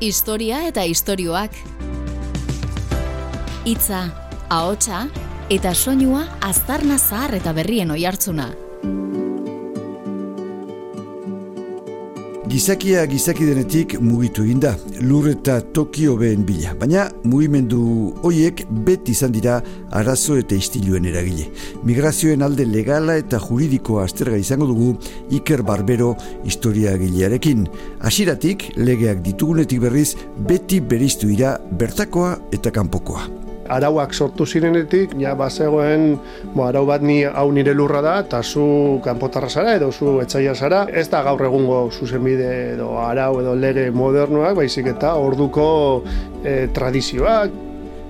Historia eta istorioak. Hitza, ahotsa eta soinua aztarna zahar eta berrien oihartzuna. Gizakia gizaki denetik mugitu egin da, lur eta Tokio behen bila. Baina mugimendu hoiek beti izan dira arazo eta istiluen eragile. Migrazioen alde legala eta juridikoa asterga izango dugu Iker Barbero historia gilearekin. Hasiratik legeak ditugunetik berriz beti beriztu dira bertakoa eta kanpokoa arauak sortu zirenetik, ja bazegoen bo, arau bat ni hau nire lurra da, eta zu kanpotarra zara edo zu etxaia zara. Ez da gaur egungo zuzenbide edo arau edo lege modernoak, baizik eta orduko e, tradizioak,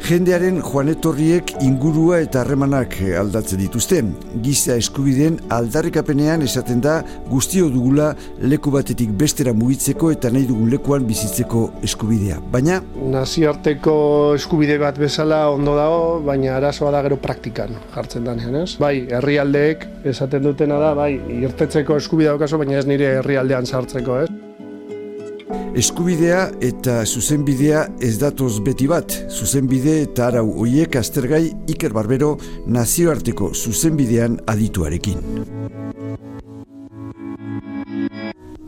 Jendearen joanetorriek ingurua eta harremanak aldatzen dituzte. Giza eskubideen aldarrikapenean esaten da guztio dugula leku batetik bestera mugitzeko eta nahi dugun lekuan bizitzeko eskubidea. Baina... Naziarteko eskubide bat bezala ondo dago, baina arazoa da gero praktikan jartzen danean, ez? Bai, herrialdeek esaten dutena da, bai, irtetzeko eskubidea okaso, baina ez nire herrialdean sartzeko, ez? Eskubidea eta zuzenbidea ez datoz beti bat. Zuzenbide eta arau hoiek aztergai Iker Barbero nazioarteko zuzenbidean adituarekin.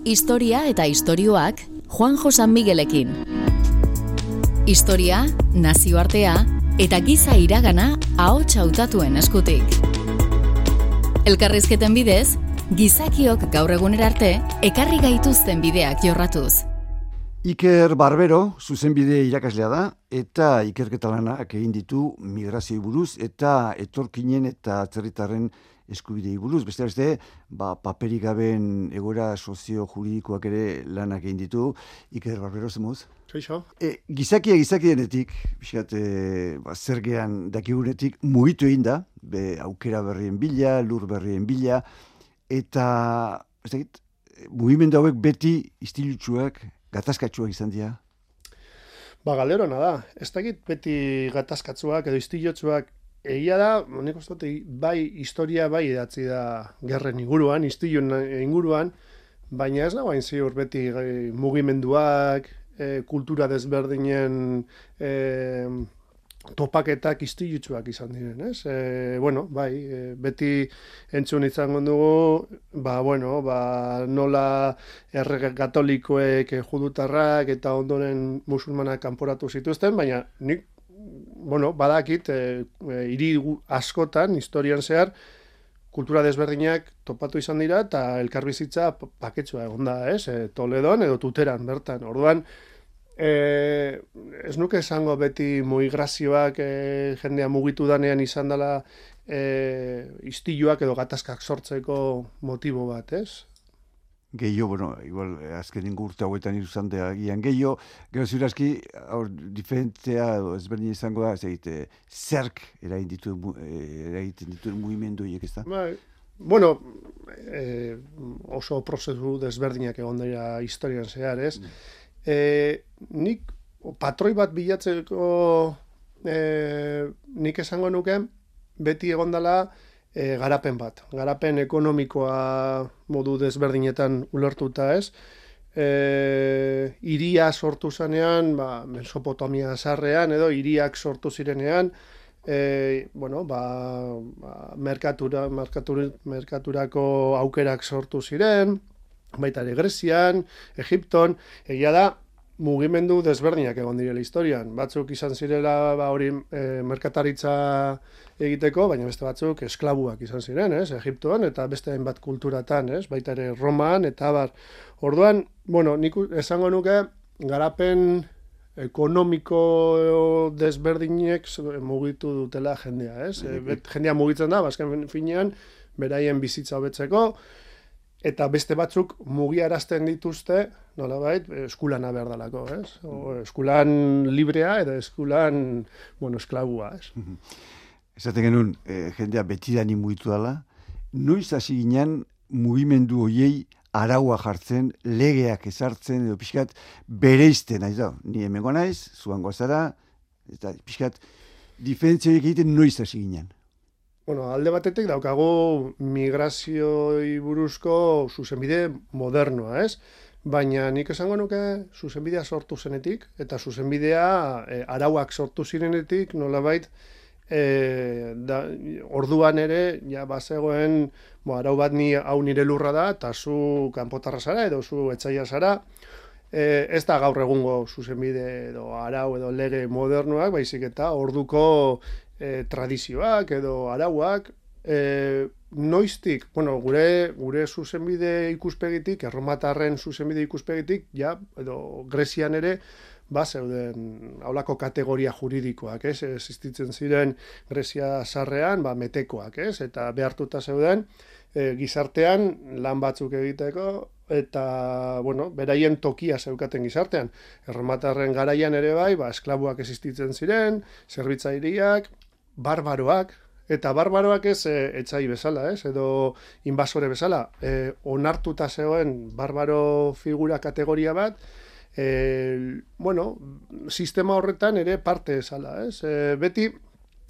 Historia eta istorioak Juan Josan Miguelekin. Historia, nazioartea eta giza iragana ahots hautatuen eskutik. Elkarrizketen bidez, gizakiok gaur egunerarte ekarri gaituzten bideak jorratuz. Iker Barbero, zuzenbide irakaslea da, eta ikerketa lanak egin ditu migrazioi buruz, eta etorkinen eta atzerritarren eskubidei buruz. Beste beste, ba, paperik gaben egora sozio-juridikoak ere lanak egin ditu. Iker Barbero, zemuz? Kaixo. E, gizakia gizakienetik, biskat, e, ba, zergean dakigunetik, mugitu egin da, be, aukera berrien bila, lur berrien bila, eta, ez dakit, mugimendu hauek beti istilutsuak, gatazkatsuak izan dira? Ba, galerona da. Ez dakit beti gatazkatsuak edo istilotsuak egia da, nik uste bai historia bai idatzi da gerren inguruan, istilun inguruan, baina ez da bain ziur beti e, mugimenduak, e, kultura desberdinen e, topaketak istilutsuak izan diren, ez? E, bueno, bai, e, beti entzun izango dugu, ba, bueno, ba, nola errege katolikoek e, judutarrak eta ondoren musulmanak kanporatu zituzten, baina nik, bueno, badakit, e, e, iri askotan, historian zehar, kultura desberdinak topatu izan dira eta elkarbizitza paketsua egon da, ez? E, Toledon edo Tuteran, bertan. Orduan, E, ez nuke esango beti mugrazioak e, jendea mugitu danean izan dela e, istiluak edo gatazkak sortzeko motibo bat, ez? Gehiago, bueno, igual, azken ingurte hauetan iruzan da gian gehiago, gero zirazki, hor, diferentzia, ezberdin izango da, ez egite, zerk eragin ditu, eragiten ditu mugimendu ez da? Bai, bueno, e, oso prozesu desberdinak egon dira historian zehar, ez? Mm e, nik patroi bat bilatzeko e, nik esango nuke beti egondala e, garapen bat. Garapen ekonomikoa modu desberdinetan ulertuta ez. E, iria sortu zanean, ba, Mesopotamia zarrean edo iriak sortu zirenean, e, bueno, ba, ba, merkatura, merkatur, merkaturako aukerak sortu ziren, baita ere Grezian, Egipton, egia da, mugimendu desberdinak egon direla historian. Batzuk izan zirela ba, hori e, merkataritza egiteko, baina beste batzuk esklabuak izan ziren, ez, Egiptoan, eta beste hainbat kulturatan, ez, baita ere Roman, eta bar. Orduan, bueno, nik esango nuke, garapen ekonomiko desberdinek mugitu dutela jendea, ez? E, jendea mugitzen da, bazken finean, beraien bizitza hobetzeko, eta beste batzuk mugiarazten dituzte, nola bait, eskulana behar dalako, ez? O, eskulan librea edo eskulan, bueno, esklabua, ez? Ezaten genuen, eh, jendea beti da mugitu dela, noiz hasi ginen mugimendu hoiei araua jartzen, legeak ezartzen, edo pixkat bereizten, nahi da, ni hemengo naiz, zuan gozara, eta pixkat diferentzioik egiten noiz hasi ginen. Bueno, alde batetik daukagu migrazioi buruzko zuzenbide modernoa, ez? baina nik esango nuke zuzenbidea sortu zenetik, eta zuzenbidea e, arauak sortu zirenetik, nolabait, e, da, orduan ere, ja, bazegoen, bo, arau bat ni hau nire lurra da, eta zu kanpotarra zara, edo zu etxaia zara, e, ez da gaur egungo zuzenbide edo arau edo lege modernoak, baizik eta orduko e, tradizioak edo arauak, e, noiztik, bueno, gure, gure zuzenbide ikuspegitik, erromatarren zuzenbide ikuspegitik, ja, edo Grezian ere, ba, zeuden aulako kategoria juridikoak, ez, existitzen ziren Grezia sarrean, ba, metekoak, ez, eta behartuta zeuden, e, gizartean lan batzuk egiteko, eta, bueno, beraien tokia zeukaten gizartean. Erromatarren garaian ere bai, ba, esklabuak existitzen ziren, zerbitzairiak, barbaroak, eta barbaroak ez e, etxai bezala, ez, edo inbasore bezala, e, onartuta zegoen barbaro figura kategoria bat, e, bueno, sistema horretan ere parte esala, ez? E, beti,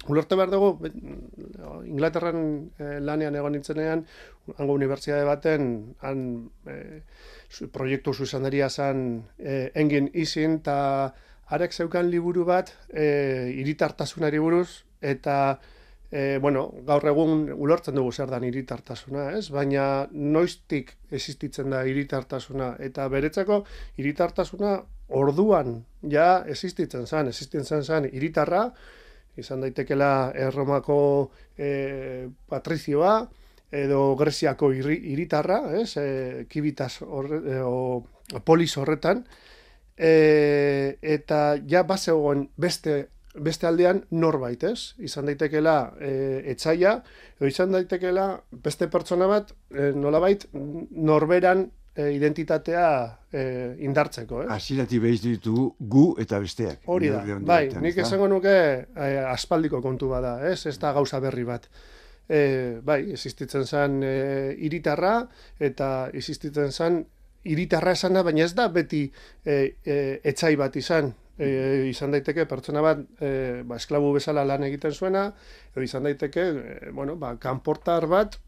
ulorte behar dugu, Inglaterran e, lanean egon nintzenean, hango unibertsiade baten, han e, proiektu zuzendaria zan e, engin izin, eta arek zeukan liburu bat, e, iritartasunari buruz, eta e, bueno, gaur egun ulertzen dugu zer da iritartasuna, ez? Baina noiztik existitzen da iritartasuna eta beretzako iritartasuna orduan ja existitzen zen, existitzen zen iritarra, izan daitekela Erromako e, patrizioa edo Greziako iritarra, ez? E, kibitas horre, e, o, polis horretan, e, eta ja bazegoen beste beste aldean norbait, ez? Izan daitekela e, etzaia, edo izan daitekela beste pertsona bat e, nolabait norberan e, identitatea e, indartzeko, ez? Asirati behiz ditu gu eta besteak. Hori da, bai, nik esango nuke e, aspaldiko kontu bada, ez? Ez da gauza berri bat. E, bai, existitzen zen e, iritarra eta existitzen zen iritarra esana, baina ez da beti e, e, etxai bat izan, e, izan daiteke pertsona bat e, ba, esklabu bezala lan egiten zuena, edo izan daiteke, e, bueno, ba, kanportar bat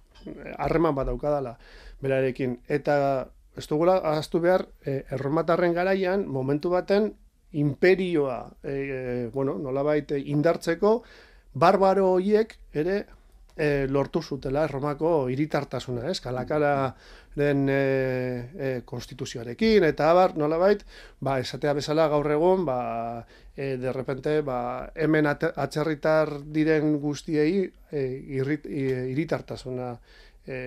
harreman bat daukadala berarekin. Eta ez dugula ahaztu behar, e, erromatarren garaian, momentu baten, imperioa, e, e, bueno, nolabait indartzeko, barbaro horiek ere e, lortu zutela Erromako hiritartasuna, ez? Kalakara den e, e, konstituzioarekin eta abar, nolabait, ba, esatea bezala gaur egun, ba, e, de repente, ba, hemen atzerritar diren guztiei e, hiritartasuna e,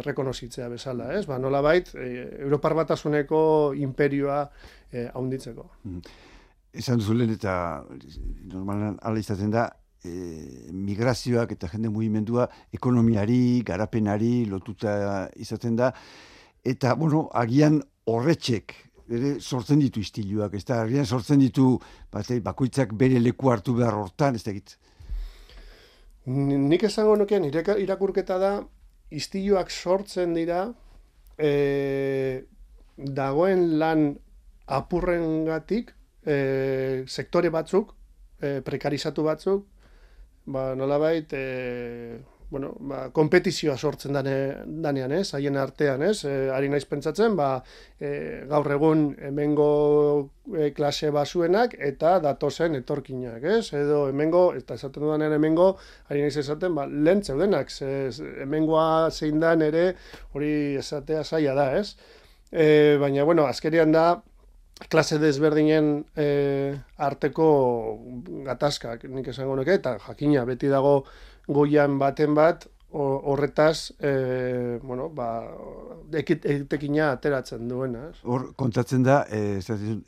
errekonozitzea bezala, ez? Ba, nolabait, e, Europar batasuneko imperioa e, haunditzeko. Mm. Esan duzulen eta normalan ala izaten da, e, migrazioak eta jende mugimendua ekonomiari, garapenari lotuta izaten da. Eta, bueno, agian horretxek, ere sortzen ditu istiluak, ez da, agian sortzen ditu bate, bakoitzak bere leku hartu behar hortan, ez da egit. Nik esango nukean, irakurketa da, istiluak sortzen dira, e, dagoen lan apurrengatik, e, sektore batzuk, e, prekarizatu batzuk, ba, nolabait, e, bueno, ba, kompetizioa sortzen dane, danean, ez, haien artean, ez, e, ari naiz pentsatzen, ba, e, gaur egun hemengo e, klase basuenak eta datozen etorkinak, ez, edo hemengo, eta esaten dudanean hemengo, ari naiz esaten, ba, lehen zeudenak, ez, hemengoa zein dan ere, hori esatea zaila da, ez, e, baina, bueno, azkerian da, klase desberdinen e, arteko gatazkak, nik esango nuke, eta jakina, beti dago goian baten bat, horretaz, e, bueno, ba, etekina ateratzen duena. Hor, kontatzen da, e,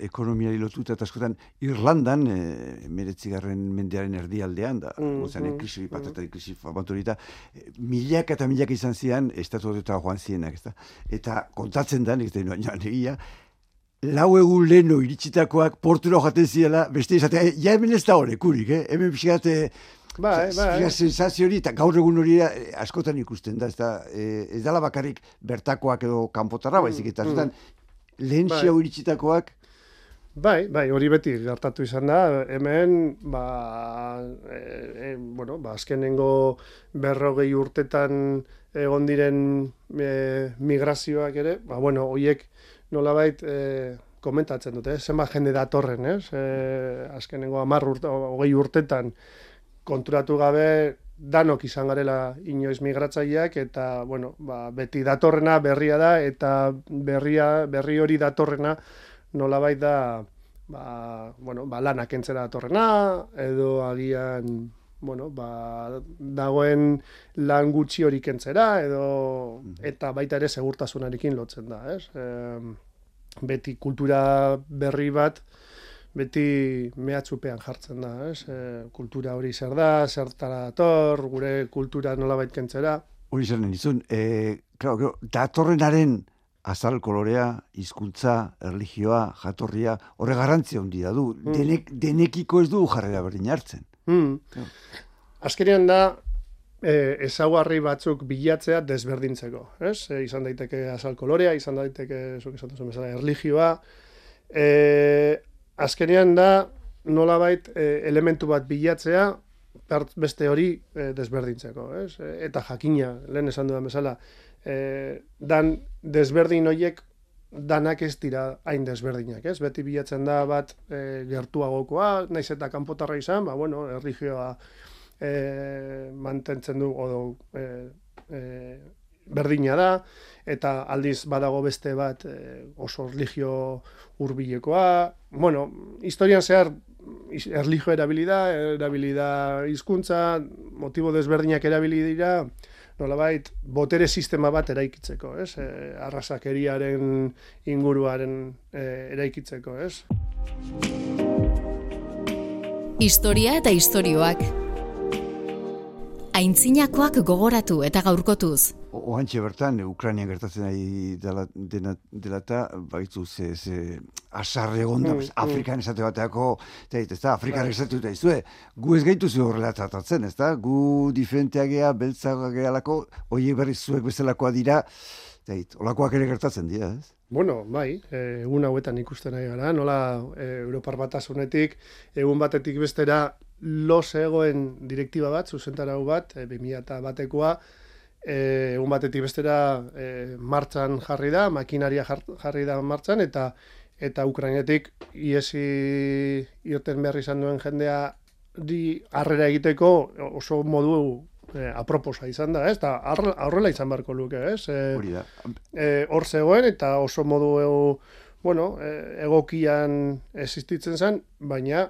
ekonomiari lotuta eta askotan, Irlandan, e, meretzigarren mendearen erdialdean, da, mm, gozan, mm, krisi, mm. patata, krisi, fabantorita, e, milak eta milak izan zian, estatu eta joan zienak, ez da? Eta kontatzen da, nik da, negia, lau egun leheno iritsitakoak portura jaten ziela, beste izatea, eh, ja hemen ez da hori, kurik, eh? hemen pixkate, bai, bai. sensazio hori, eta gaur egun hori eh, askotan ikusten da, ez da, eh, ez dala bakarrik bertakoak edo kanpotarra, mm, baizik, eta mm, lehen bai. iritsitakoak, Bai, bai, hori beti gertatu izan da, hemen, ba, e, bueno, ba, azkenengo berrogei urtetan egon diren e, migrazioak ere, ba, bueno, horiek nolabait e, komentatzen dute, zenbat jende datorren, ez? E, azkenengo amar urte, hogei urtetan konturatu gabe danok izan garela inoiz migratzaileak eta bueno, ba, beti datorrena berria da eta berria berri hori datorrena nolabait da ba, bueno, ba, lanak entzera datorrena edo agian bueno, ba, dagoen lan gutxi hori kentzera edo mhm. eta baita ere segurtasunarekin lotzen da, ez? beti kultura berri bat beti mehatxupean jartzen da, ez? E, kultura hori zer da, zertara dator, gure kultura nola kentzera. Hori zer nizun, e, claro, datorrenaren azal kolorea, hizkuntza, erlijioa, jatorria, horre garrantzia handia du. Mm. Denek, denekiko ez du jarrera berdin hartzen. Mm. Azkenean da, e, ezaguarri batzuk bilatzea desberdintzeko, ez? E, izan daiteke azal kolorea, izan daiteke, zuk esan duzu bezala, erligioa. E, azkenean da, nolabait e, elementu bat bilatzea, beste hori e, desberdintzeko, ez? E, eta jakina, lehen esan dudan bezala, e, dan desberdin horiek danak ez dira hain desberdinak, ez? Beti bilatzen da bat e, gertuagokoa, naiz eta kanpotarra izan, ba, bueno, erligioa e, mantentzen du odo e, e, berdina da eta aldiz badago beste bat e, oso religio hurbilekoa bueno historian zehar erlijio erabilida erabilida hizkuntza motibo desberdinak erabili dira nolabait botere sistema bat eraikitzeko, ez? E, arrasakeriaren inguruaren e, eraikitzeko, ez? Historia eta istorioak aintzinakoak gogoratu eta gaurkotuz. Oantxe bertan, Ukrainian gertatzen ari dela, dela, dela eta, baitzu, ze, ze, asarre gonda, mm, mm. Afrikan esate bateako, eta ez da, Afrikan bai. esate dut izue, gu ez gaitu zu horrela tratatzen, ez da, gu diferentea geha, beltzagoa gehalako, oie berriz zuek bezalakoa dira, eta olakoak ere gertatzen dira, ez? Bueno, bai, e, egun hauetan ikusten ari gara, nola e, Europar batasunetik, egun batetik bestera, los egoen direktiba bat, zuzentarau bat, e, 2000 batekoa, e, egun batetik bestera e, martxan jarri da, makinaria jarri da martxan, eta eta Ukrainetik iesi irten behar izan duen jendea di harrera egiteko oso modu e, aproposa izan da, ez? Da, aurrela izan beharko luke, ez? E, Hori da. E, hor zegoen, eta oso modu e, bueno, e, egokian existitzen zen, baina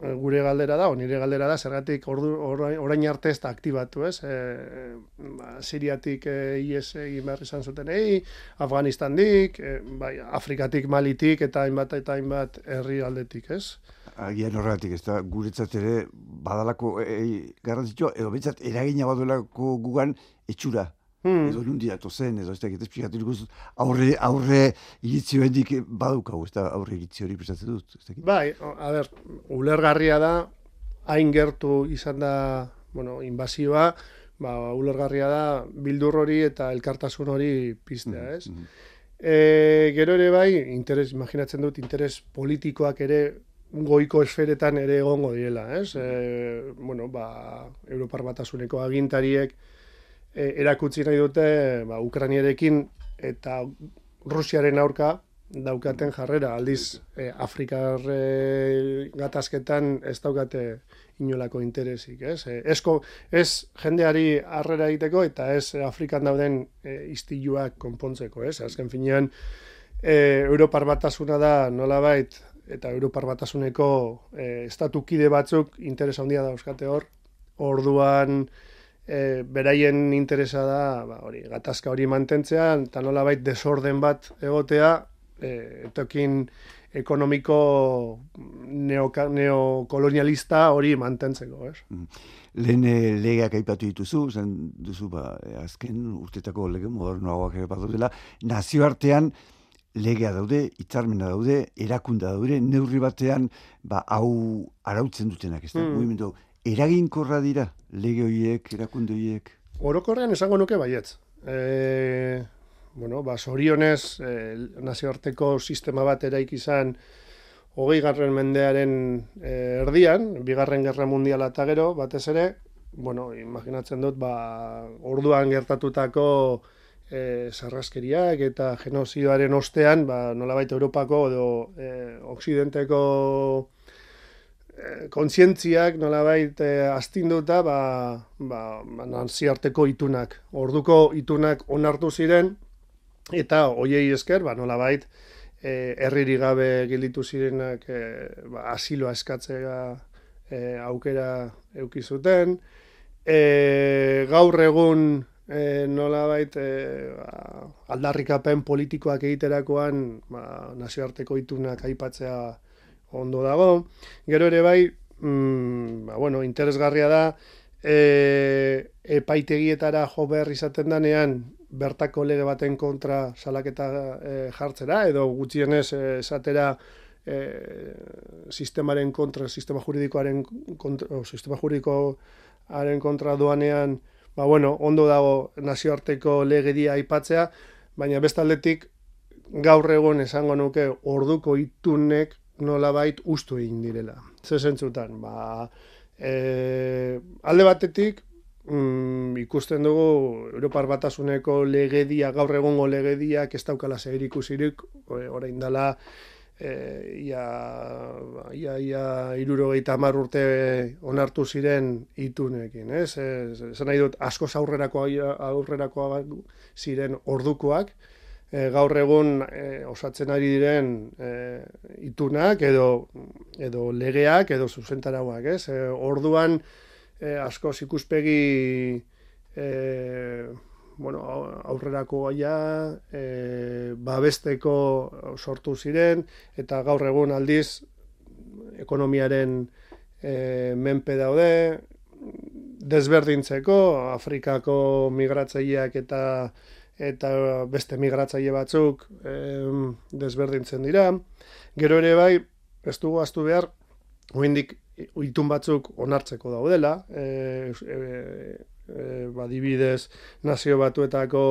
gure galdera da, nire galdera da, zergatik ordu, orain arte ez da aktibatu, ez? E, ba, Siriatik e, IES egin behar izan zuten, ei, Afganistandik, e, bai, Afrikatik, Malitik, eta hainbat eta hainbat herri aldetik, ez? Agian horregatik, ez da, guretzat ere, badalako, e, garrantzitsua, edo betzat, eragina badulako gugan, etxura, Hmm. Edo nundi zen, edo ez da, eta esplikatu aurre, aurre iritzi hendik badaukagu, ez da, aurre iritzi hori prestatzen dut. Ez bai, a ber, ulergarria da, hain gertu izan da, bueno, inbazioa, ba, ulergarria da, bildur hori eta elkartasun hori piztea, hmm, ez? Mm -hmm. e, gero ere bai, interes, imaginatzen dut, interes politikoak ere goiko esferetan ere egongo diela, ez? E, bueno, ba, Europar batasuneko agintariek, erakutsi nahi dute ba, Ukrainierekin eta Rusiaren aurka daukaten jarrera. Aldiz, e, Afrikar e, gatazketan ez daukate inolako interesik. Ez? E, esko, ez jendeari harrera egiteko eta ez Afrikan dauden e, istiluak konpontzeko. Ez? Azken finean, e, Europar batasuna da nolabait eta Europar batasuneko e, estatukide batzuk interesa handia da euskate hor. Orduan, e, beraien interesa da, ba, hori, gatazka hori mantentzea, eta nola bait desorden bat egotea, e, etokin ekonomiko neokolonialista hori mantentzeko, ez? Mm. Lehen eh, legeak aipatu dituzu, zen duzu, ba, azken urtetako lege modernoagoak ere bat dela, nazioartean legea daude, hitzarmena daude, erakunda daude, neurri batean, ba, hau arautzen dutenak, ez da, mm eraginkorra dira lege horiek, erakunde horiek? Orokorrean esango nuke baietz. E, bueno, ba, sorionez, e, nazioarteko sistema bat eraik izan hogei garren mendearen e, erdian, bigarren gerra mundiala eta gero, batez ere, bueno, imaginatzen dut, ba, orduan gertatutako e, sarraskeriak eta genozidoaren ostean, ba, nolabait Europako edo e, Oksidenteko kontzientziak nolabait e, astinduta ba, ba, ba naziarteko itunak. Orduko itunak onartu ziren eta hoiei esker ba, nolabait e, herriri gabe gilditu zirenak e, ba, asiloa eskatzea e, aukera eukizuten. E, gaur egun e, nola bait, e, ba, aldarrikapen politikoak egiterakoan ba, nazioarteko itunak aipatzea ondo dago. Gero ere bai, mm, ba, bueno, interesgarria da, e, epaitegietara jo behar izaten danean, bertako lege baten kontra salaketa e, jartzera, edo gutxienez e, esatera e, sistemaren kontra, sistema juridikoaren kontra, o, sistema juridikoaren kontra doanean, ba, bueno, ondo dago nazioarteko legedia aipatzea, baina bestaldetik gaur egon esango nuke orduko itunek nolabait ustu egin direla. Ze zentzutan, ba, e, alde batetik, mm, ikusten dugu Europar Batasuneko legedia, gaur egongo legediak ez daukala segirik ikusirik, orain dela, e, ia, ia, ia irurogeita amar urte onartu ziren itunekin, ez? Zer nahi dut, asko aurrerako, aurrerako ziren ordukoak, e, gaur egun e, osatzen ari diren e, itunak edo, edo legeak edo zuzentarauak, ez? E, orduan e, asko ikuspegi e, bueno, aurrerako gaia, e, babesteko sortu ziren, eta gaur egun aldiz ekonomiaren e, menpe daude, desberdintzeko, Afrikako migratzaileak eta eta beste migratzaile batzuk e, desberdintzen dira. Gero ere bai, ez dugu aztu behar, oindik itun batzuk onartzeko daudela, e, e, e, badibidez nazio batuetako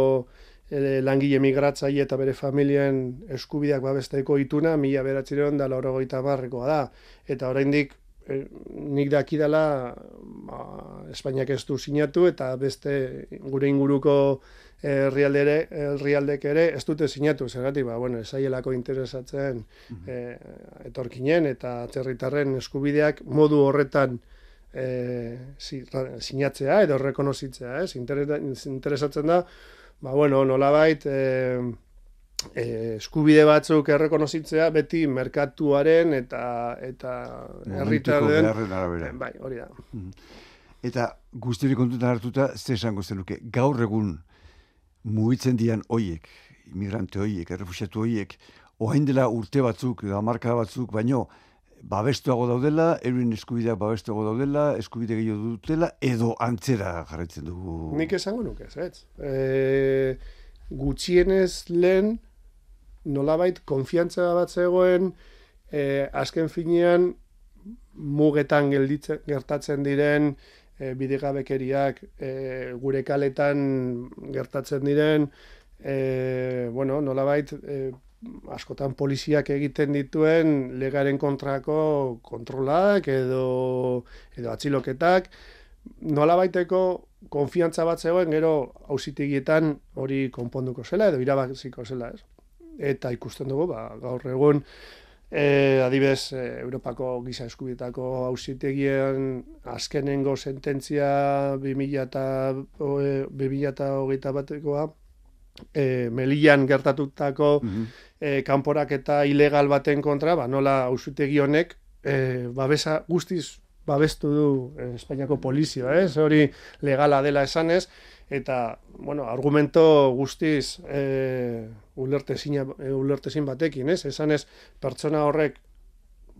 e, langile migratzaile eta bere familien eskubideak babesteko ituna mila beratzireon da laurogoita barrekoa da. Eta oraindik nik dakidala ba, Espainiak ez du sinatu eta beste gure inguruko herrialdere herrialdek ere ez dute sinatu zergatik ba bueno esaielako interesatzen e, etorkinen eta atzerritarren eskubideak modu horretan e, sinatzea edo rekonozitzea, ez? interesatzen da, ba, bueno, nolabait, e, e, eskubide batzuk errekonozitzea beti merkatuaren eta eta herritarren bai, hori da. Mhm. Eta guztiari kontutan hartuta, ze esango zenuke, gaur egun mugitzen dian hoiek, imigrante hoiek, errefusiatu hoiek, oain dela urte batzuk, da marka batzuk, baino, babestuago daudela, eruin eskubideak babestuago daudela, eskubide gehiago dutela, edo antzera jarretzen dugu. Nik esango nuke, ez, e, gutxienez lehen, nolabait, konfiantza bat zegoen, e, azken finean, mugetan gelditzen, gertatzen diren, e, bidegabekeriak, e, gure kaletan gertatzen diren, e, bueno, nolabait, e, askotan poliziak egiten dituen legaren kontrako kontrolak edo, edo atziloketak, nola baiteko konfiantza bat zegoen gero hausitegietan hori konponduko zela edo irabaziko zela, ez? Eta ikusten dugu, ba, gaur egun, e, adibez, e, Europako giza eskubietako hausitegien azkenengo sententzia 2008 batekoa, e, Melian gertatutako mm kanporak eta ilegal baten kontra, ba, nola ausutegi honek e, babesa guztiz babestu du Espainiako polizioa, ez? Hori legala dela esanez, eta, bueno, argumento guztiz e, ulertezin, ulertezin batekin, ez? Esanez, pertsona horrek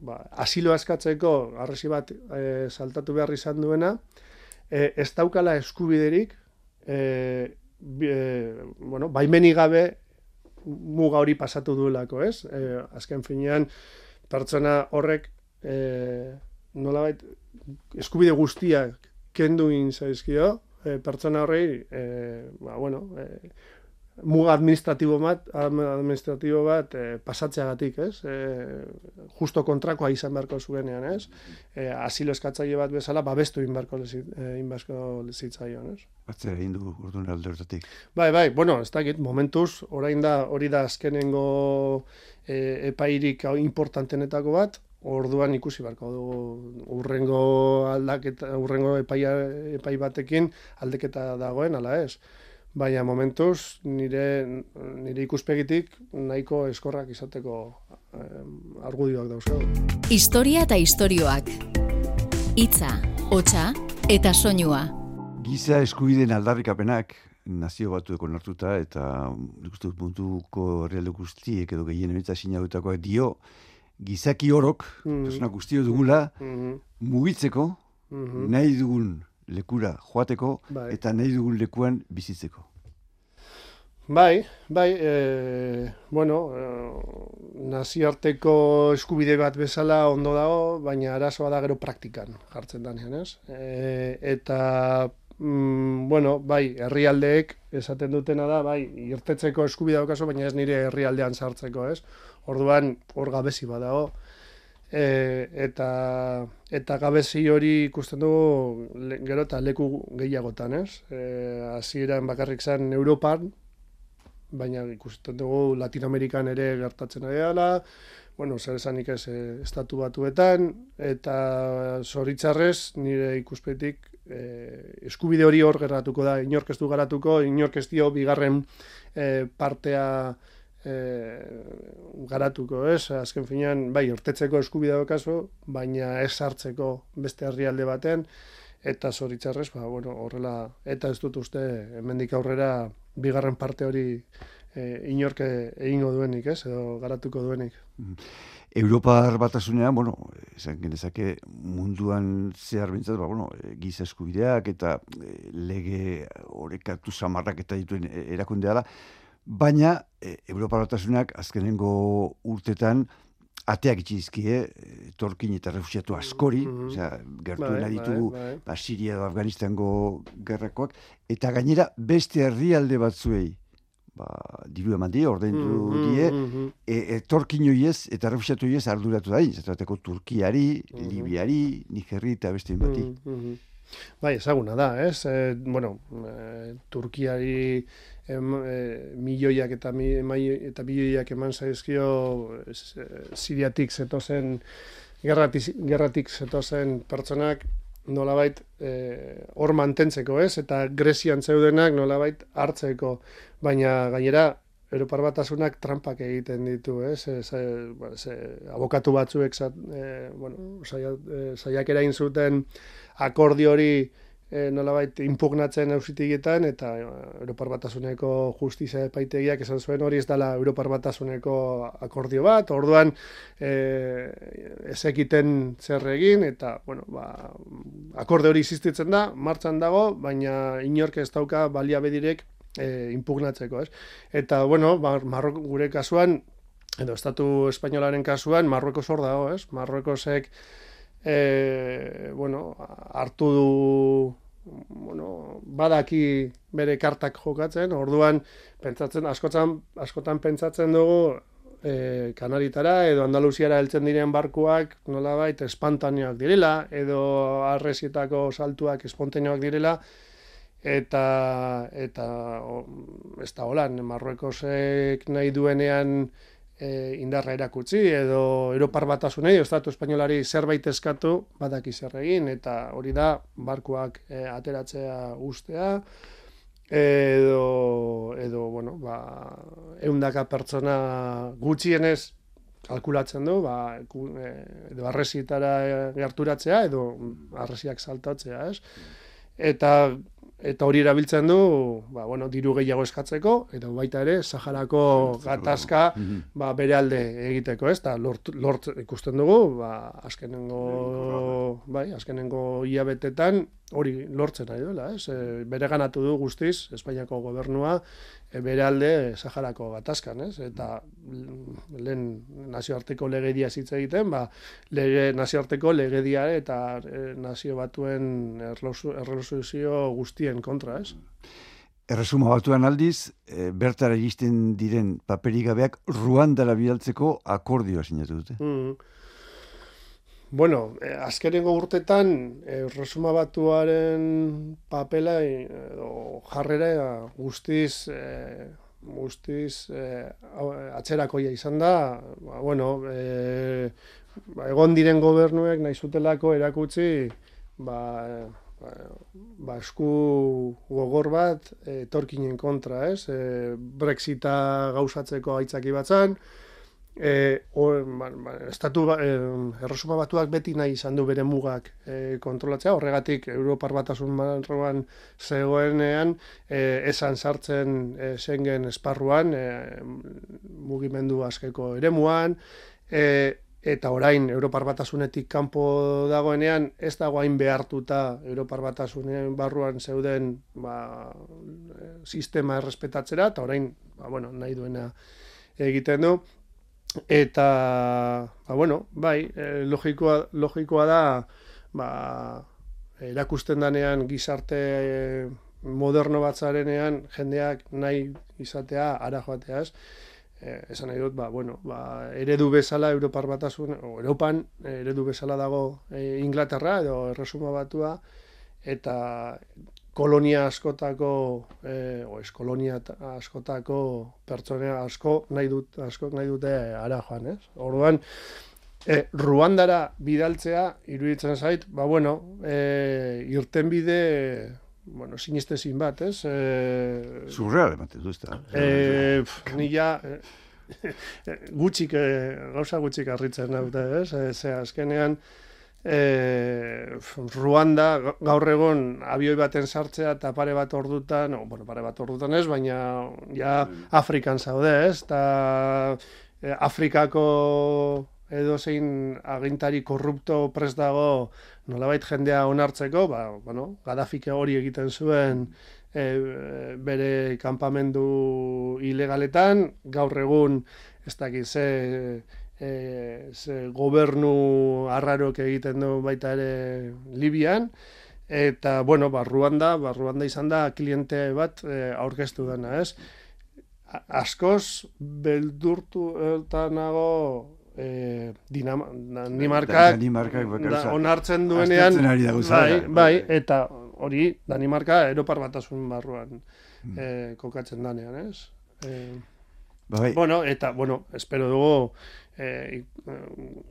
ba, asilo eskatzeko arresi bat e, saltatu behar izan duena, e, ez daukala eskubiderik e, e, bueno, baimeni gabe muga hori pasatu duelako, ez? E, azken finean, pertsona horrek e, nolabait eskubide guztiak kendu zaizkio, e, pertsona horrei, e, ba, bueno, e, muga administratibo bat, administratibo bat e, pasatzeagatik, ez? E, justo kontrakoa izan beharko zuenean, ez? E, asilo eskatzaile bat bezala, babestu inbarko lezitzaion, ez? Batzera egin du urdun aldertatik. Bai, bai, bueno, ez dakit, momentuz, orain da, hori da azkenengo e, epairik importantenetako bat, orduan ikusi barko du urrengo aldaketa urrengo epaia, epai batekin aldeketa dagoen ala ez baina momentuz nire, nire ikuspegitik nahiko eskorrak izateko eh, argudioak dauzko. Historia eta istorioak. Hitza, hotsa eta soinua. Giza eskubideen aldarrikapenak nazio batueko nartuta eta ikustu puntuko herrialde guztiek edo gehien emitza sinadutakoak dio gizaki orok, mm -hmm. guztio dugula, mm mugitzeko, mm nahi dugun lekura joateko bai. eta nahi dugun lekuan bizitzeko. Bai, bai, e, bueno, e, naziarteko eskubide bat bezala ondo dago, baina arazoa da gero praktikan jartzen danean, ez? E, eta, mm, bueno, bai, herrialdeek esaten dutena da, bai, irtetzeko eskubidea okaso, baina ez nire herrialdean sartzeko, ez? Orduan, hor gabezi badago. E, eta eta gabezi hori ikusten dugu gero eta leku gehiagotan, ez? E, hasieran bakarrik zen Europan, baina ikusten dugu Latinoamerikan ere gertatzen ari dela, bueno, zer esanik ez eh, estatu batuetan, eta zoritzarrez nire ikuspetik eh, eskubide hori hor geratuko da, inork ez du garatuko, inork ez dio bigarren eh, partea eh, garatuko, ez? Azken finean, bai, urtetzeko eskubidea okazu, baina ez hartzeko beste herrialde baten, eta zoritzarrez, ba, bueno, horrela, eta ez dut uste, hemendik aurrera, bigarren parte hori e, inorke egingo duenik, ez, edo garatuko duenik. Mm-hmm. Europar batasunean, bueno, esan genezake munduan zehar bintzat, ba, bueno, giza eskubideak eta e, lege horrekatu samarrak eta dituen e, erakundea da, baina e, Europar batasunak azkenengo urtetan ateak itxizkie, torkin eta refusiatu askori, mm -hmm. osea, gertuen bai, ditugu bai, bai. Ba, Siria edo Afganistango gerrakoak, eta gainera beste herrialde batzuei, ba, diru eman die, ordein mm -hmm, die, mm -hmm. e, e, eta refusiatu iez arduratu da, zateko Turkiari, mm -hmm. Libiari, Nigerri eta beste bati. Mm -hmm. Bai, ezaguna da, ez? E, bueno, e, Turkiari e, milioiak eta, mai, eta milioiak eman zaizkio e, siriatik zetozen, gerratik, gerratik zetozen pertsonak nolabait e, hor mantentzeko ez, eta Grezian zeudenak nolabait hartzeko, baina gainera Europar batasunak trampak egiten ditu, ez? E, ba, abokatu batzuek zat, e, bueno, zaiak erain zuten akordi hori e, nolabait impugnatzen ausitigetan eta e, Europar Batasuneko justizia epaitegiak esan zuen hori ez dela Europar Batasuneko akordio bat, orduan e, ez ekiten zer egin eta bueno, ba, akorde hori existitzen da, martxan dago, baina inork ez dauka balia bedirek e, impugnatzeko, ez? Eta, bueno, ba, Marrok, gure kasuan, edo Estatu Espainolaren kasuan, Marrueko zor dago, ez? Marruekosek e, bueno, hartu du bueno, badaki bere kartak jokatzen, orduan pentsatzen askotan askotan pentsatzen dugu e, Kanaritara edo Andaluziara heltzen diren barkuak nolabait espantaneoak direla edo arresietako saltuak espontaneoak direla eta eta o, ez da holan Marruekosek nahi duenean e, indarra erakutsi edo Europar batasunei, Estatu Espainolari zerbait eskatu badaki zer egin eta hori da barkuak e, ateratzea ustea edo, edo bueno, ba, eundaka pertsona gutxienez kalkulatzen du, ba, e, edo arrezitara gerturatzea edo arreziak saltatzea, ez? Eta eta hori erabiltzen du, ba, bueno, diru gehiago eskatzeko, eta baita ere, Saharako gatazka mhm. ba, bere alde egiteko, ez, eta lort, lort ikusten dugu, ba, azkenengo, bai, azkenengo iabetetan, hori lortzen nahi duela, ez, e, bere ganatu du guztiz, Espainiako gobernua, e, bere alde Saharako gatazkan, ez, eta lehen nazioarteko legedia zitza egiten, ba, lege, nazioarteko legedia eta e, nazio batuen erlosuzio guztien kontra, ez. Erresuma batuan aldiz, e, bertara egisten diren paperigabeak Ruandara bidaltzeko akordioa sinatu dute. Mm. Bueno, eh, azkenengo urtetan Erresuma batuaren papela edo jarrera guztiz eh, guztiz eh, atzerakoia izan da, ba, bueno, eh, ba, egon diren gobernuek nahi zutelako erakutsi ba, ba, ba esku gogor bat etorkinen kontra, ez? E, Brexita gauzatzeko aitzaki batzan, e, o, ba, ba, estatu ba, e, erresuma batuak beti nahi izan du bere mugak e, kontrolatzea, horregatik Europar batasun marroan zegoenean e, esan sartzen e, Schengen esparruan, e, mugimendu askeko eremuan, e, eta orain Europar Batasunetik kanpo dagoenean ez dago hain behartuta Europar Batasunen barruan zeuden ba, sistema errespetatzera eta orain ba, bueno, nahi duena egiten du eta ba, bueno, bai, e, logikoa, logikoa da ba, erakusten danean gizarte moderno batzarenean jendeak nahi izatea ara joatea eh, esan nahi dut, ba, bueno, ba, eredu bezala Europar batasun, o Europan eredu bezala dago e, Inglaterra edo erresuma batua, eta kolonia askotako, e, o ez kolonia askotako pertsonea asko nahi dut, asko nahi dute ara joan, ez? Orduan, e, Ruandara bidaltzea, iruditzen zait, ba, bueno, e, irten bide, bueno, sinestezin bat, ez? E, Surreal, ematen du, e, ni ja, e, gutxik, e, gauza gutxik arritzen naute, ez? E, ze azkenean, e, Ruanda gaur egon abioi baten sartzea eta pare bat ordutan, no, bueno, pare bat ordutan ez, baina ja Afrikan zaude, ez? Ta, e, Afrikako edo zein agintari korrupto prest dago nolabait jendea onartzeko, ba, bueno, Gaddafik hori egiten zuen e, bere kanpamendu ilegaletan, gaur egun ez dakit ze, e, ze gobernu arrarok egiten du baita ere Libian, eta, bueno, barruan da, barruan da izan da kliente bat e, aurkeztu dena, ez? Askoz, beldurtu eta nago eh, Danimarkak onartzen duenean bai, bai, eta hori Danimarka Europar batasun barruan hmm. eh, kokatzen danean, ez? Eh, bai. Bueno, eta, bueno, espero dugu eh,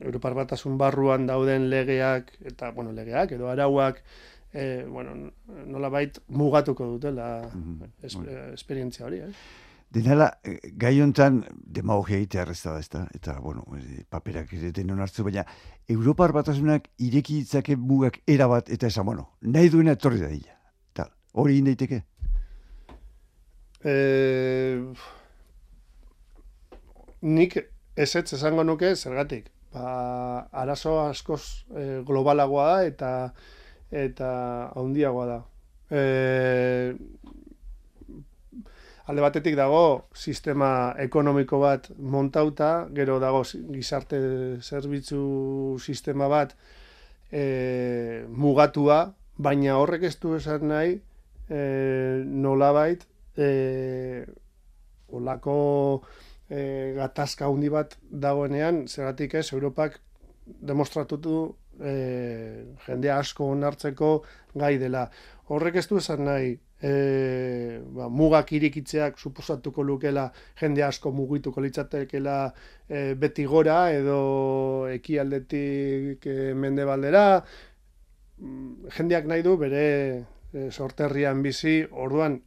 Europar batasun barruan dauden legeak, eta, bueno, legeak, edo arauak, eh, bueno, nola bait mugatuko dutela mm esperientzia hori, eh? Denala, eh, gai honetan demagogia egitea arrezta da, ezta? eta, bueno, paperak ere denon hartzu, baina Europar batasunak ireki ditzake mugak erabat, eta esan, bueno, nahi duena etorri da dila. Ta, hori indaiteke? E... Nik esetz esango nuke zergatik. Ba, arazo askoz e, globalagoa da eta eta handiagoa da. E, alde batetik dago sistema ekonomiko bat montauta, gero dago gizarte zerbitzu sistema bat e, mugatua, baina horrek ez du esan nahi e, nolabait e, olako e, gatazka handi bat dagoenean, zeratik ez, Europak demostratutu e, jende asko onartzeko gai dela. Horrek ez du esan nahi e, ba, mugak irikitzeak suposatuko lukela jende asko mugituko litzatekela e, beti gora edo ekialdetik e, mende baldera mm, jendeak nahi du bere e, sorterrian bizi orduan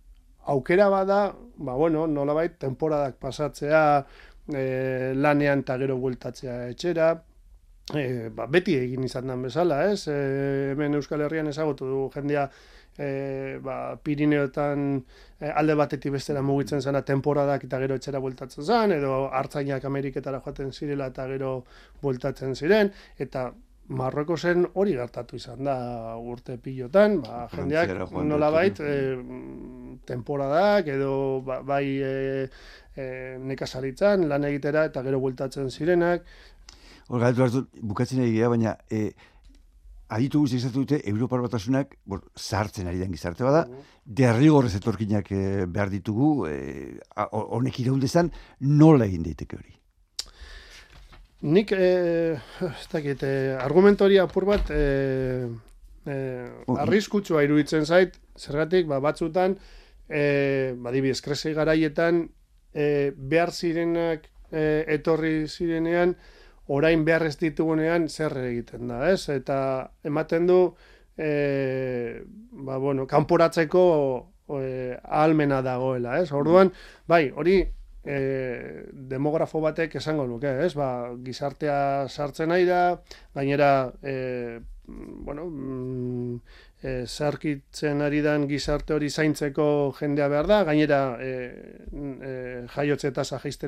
aukera bada ba bueno nolabait temporadak pasatzea e, lanean eta gero bueltatzea etxera E, ba, beti egin izan den bezala, ez? E, hemen Euskal Herrian ezagutu du jendea e, ba, Pirineotan e, alde batetik bestera mugitzen zena temporadak eta gero etxera bueltatzen zen, edo hartzainak Ameriketara joaten zirela eta gero bueltatzen ziren, eta Marroko zen hori gertatu izan da urte pilotan, ba, jendeak nola bait, e, temporadak edo ba, bai e, e, nekazaritzan, lan egitera eta gero bueltatzen zirenak. Hor, bukatzen egia, baina e, aditu guzti izatu dute, Europar batasunak, bor, zartzen ari den gizarte bada, derrigorrez etorkinak e, behar ditugu, honek e, iraundezan, nola egin daiteke hori? Nik, e, ez dakit, e, argumentori apur bat, e, e, arriskutsua iruditzen zait, zergatik, ba, batzutan, e, badibi, eskresi garaietan, e, behar zirenak e, etorri zirenean, orain behar ez ditugunean zer egiten da, ez? Eta ematen du, e, ba, bueno, kanporatzeko e, ahalmena dagoela, ez? Orduan, bai, hori e, demografo batek esango luke, ez? Ba, gizartea sartzen nahi da, gainera, e, bueno, mm, e, zarkitzen ari dan gizarte hori zaintzeko jendea behar da, gainera e, e, jaiotze eta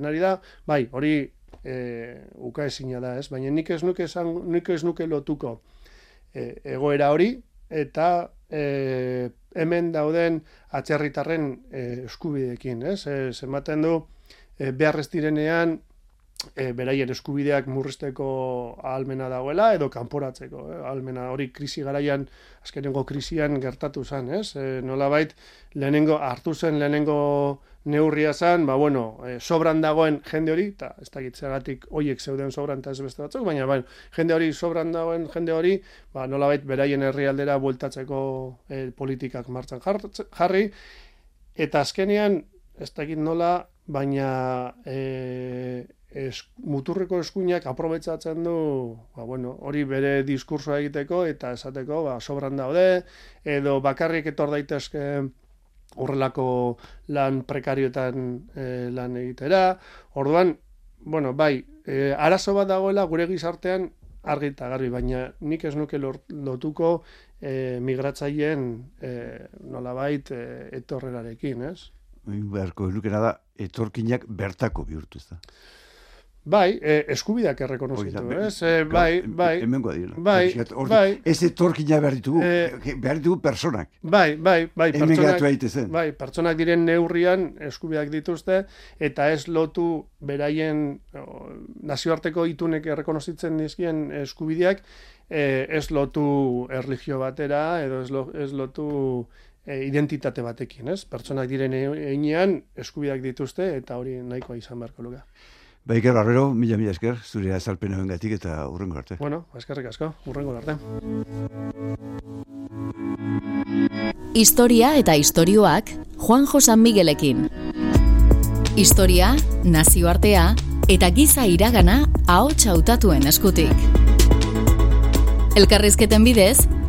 ari da, bai, hori e, uka ezina da, ez? Baina nik ez nuke, esan, nik ez nuke lotuko e, egoera hori, eta e, hemen dauden atzerritarren e, eskubidekin, ez? E, zematen du, e, beharrez direnean, e, beraien eskubideak murrizteko ahalmena dagoela edo kanporatzeko eh? ahalmena hori krisi garaian azkenengo krisian gertatu zen ez e, nolabait lehenengo hartu zen lehenengo neurria zen ba bueno e, sobran dagoen jende hori eta ez da gitzegatik hoiek zeuden sobran eta ez beste batzuk baina bai jende hori sobran dagoen jende hori ba nolabait beraien herrialdera bueltatzeko e, politikak martxan jarri eta azkenean ez da nola baina e, es, muturreko eskuinak aprobetsatzen du ba, bueno, hori bere diskursoa egiteko eta esateko ba, sobran daude edo bakarrik etor daitezke horrelako lan prekarioetan e, lan egitera orduan, bueno, bai e, arazo bat dagoela gure gizartean argi eta garbi, baina nik ez nuke lotuko e, migratzaileen e, nolabait e, etorrerarekin, ez? Beharko, nukena da, etorkinak bertako bihurtu ez da. Bai, eh, eskubideak errekonozitu, ez? Eh, bai, bai. Hemengo dira. Bai, bai. Ez etorkina behar ditugu, eh, behar ditugu personak. Bai, bai, bai. Hemen gatu zen. Bai, pertsonak diren neurrian eskubideak dituzte, eta ez lotu beraien nazioarteko itunek errekonozitzen dizkien eskubideak, eh, ez lotu erligio batera, edo ez, lo, ez lotu eh, identitate batekin, ez? Pertsonak diren einean eskubideak dituzte, eta hori nahikoa izan beharko luga. Ba, Iker Barrero, mila mila esker, zure azalpena gatik eta urrengo arte. Bueno, eskerrik asko, urrengo arte. Historia eta istorioak Juan Josan Miguelekin. Historia, nazioartea eta giza iragana ahots hautatuen eskutik. Elkarrizketen bidez,